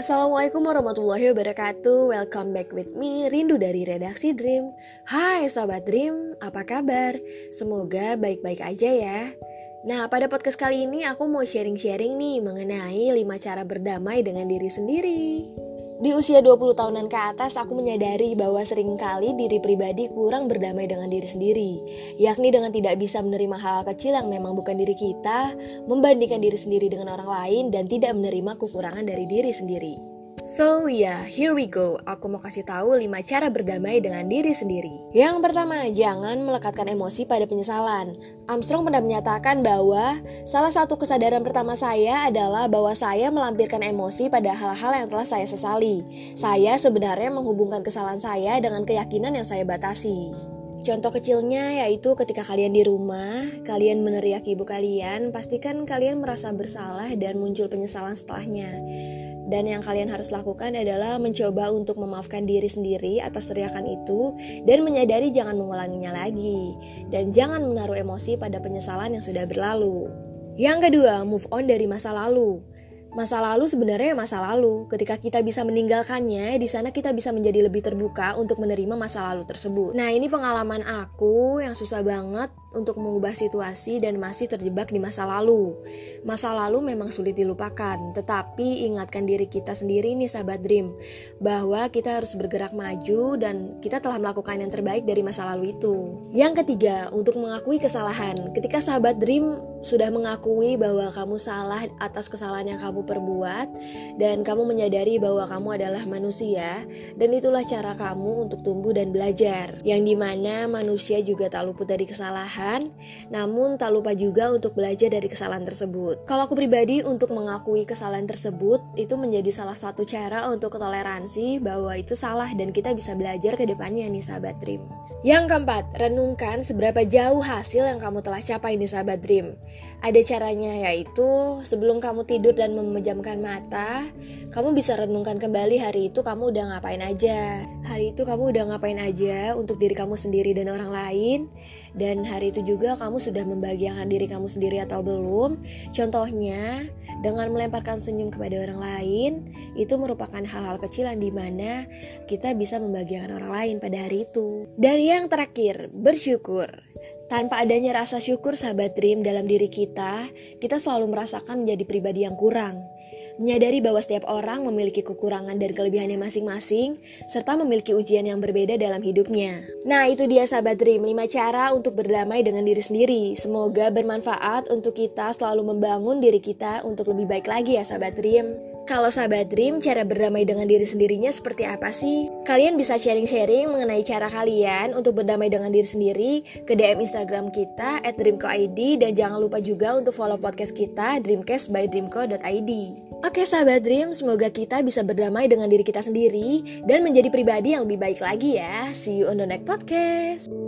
Assalamualaikum warahmatullahi wabarakatuh. Welcome back with me Rindu dari Redaksi Dream. Hai Sobat Dream, apa kabar? Semoga baik-baik aja ya. Nah pada podcast kali ini aku mau sharing-sharing nih Mengenai 5 cara berdamai dengan diri sendiri di usia 20 tahunan ke atas, aku menyadari bahwa sering kali diri pribadi kurang berdamai dengan diri sendiri, yakni dengan tidak bisa menerima hal, -hal kecil yang memang bukan diri kita, membandingkan diri sendiri dengan orang lain, dan tidak menerima kekurangan dari diri sendiri. So yeah, here we go. Aku mau kasih tahu 5 cara berdamai dengan diri sendiri. Yang pertama, jangan melekatkan emosi pada penyesalan. Armstrong pernah menyatakan bahwa salah satu kesadaran pertama saya adalah bahwa saya melampirkan emosi pada hal-hal yang telah saya sesali. Saya sebenarnya menghubungkan kesalahan saya dengan keyakinan yang saya batasi. Contoh kecilnya yaitu ketika kalian di rumah, kalian meneriaki ibu kalian, pastikan kalian merasa bersalah dan muncul penyesalan setelahnya. Dan yang kalian harus lakukan adalah mencoba untuk memaafkan diri sendiri atas teriakan itu dan menyadari jangan mengulanginya lagi. Dan jangan menaruh emosi pada penyesalan yang sudah berlalu. Yang kedua, move on dari masa lalu. Masa lalu sebenarnya masa lalu. Ketika kita bisa meninggalkannya, di sana kita bisa menjadi lebih terbuka untuk menerima masa lalu tersebut. Nah, ini pengalaman aku yang susah banget untuk mengubah situasi dan masih terjebak di masa lalu. Masa lalu memang sulit dilupakan, tetapi ingatkan diri kita sendiri nih sahabat Dream, bahwa kita harus bergerak maju dan kita telah melakukan yang terbaik dari masa lalu itu. Yang ketiga, untuk mengakui kesalahan. Ketika sahabat Dream sudah mengakui bahwa kamu salah atas kesalahan yang kamu perbuat dan kamu menyadari bahwa kamu adalah manusia dan itulah cara kamu untuk tumbuh dan belajar. Yang di mana manusia juga tak luput dari kesalahan kesalahan, namun tak lupa juga untuk belajar dari kesalahan tersebut. Kalau aku pribadi untuk mengakui kesalahan tersebut itu menjadi salah satu cara untuk toleransi bahwa itu salah dan kita bisa belajar ke depannya nih sahabat Dream. Yang keempat, renungkan seberapa jauh hasil yang kamu telah capai di sahabat Dream. Ada caranya yaitu sebelum kamu tidur dan memejamkan mata, kamu bisa renungkan kembali hari itu kamu udah ngapain aja. Hari itu kamu udah ngapain aja untuk diri kamu sendiri dan orang lain. Dan hari itu juga kamu sudah membahagiakan diri kamu sendiri atau belum. Contohnya, dengan melemparkan senyum kepada orang lain, itu merupakan hal-hal kecil yang di mana kita bisa membahagiakan orang lain pada hari itu. Dan yang terakhir, bersyukur. Tanpa adanya rasa syukur sahabat Dream dalam diri kita, kita selalu merasakan menjadi pribadi yang kurang. Menyadari bahwa setiap orang memiliki kekurangan dan kelebihannya masing-masing, serta memiliki ujian yang berbeda dalam hidupnya. Nah, itu dia sahabat Dream, 5 cara untuk berdamai dengan diri sendiri. Semoga bermanfaat untuk kita selalu membangun diri kita untuk lebih baik lagi ya sahabat Dream. Kalau sahabat Dream, cara berdamai dengan diri sendirinya seperti apa sih? Kalian bisa sharing-sharing mengenai cara kalian untuk berdamai dengan diri sendiri ke DM Instagram kita at dreamco.id dan jangan lupa juga untuk follow podcast kita Dreamcast by dreamco.id. Oke sahabat Dream, semoga kita bisa berdamai dengan diri kita sendiri dan menjadi pribadi yang lebih baik lagi ya. See you on the next podcast.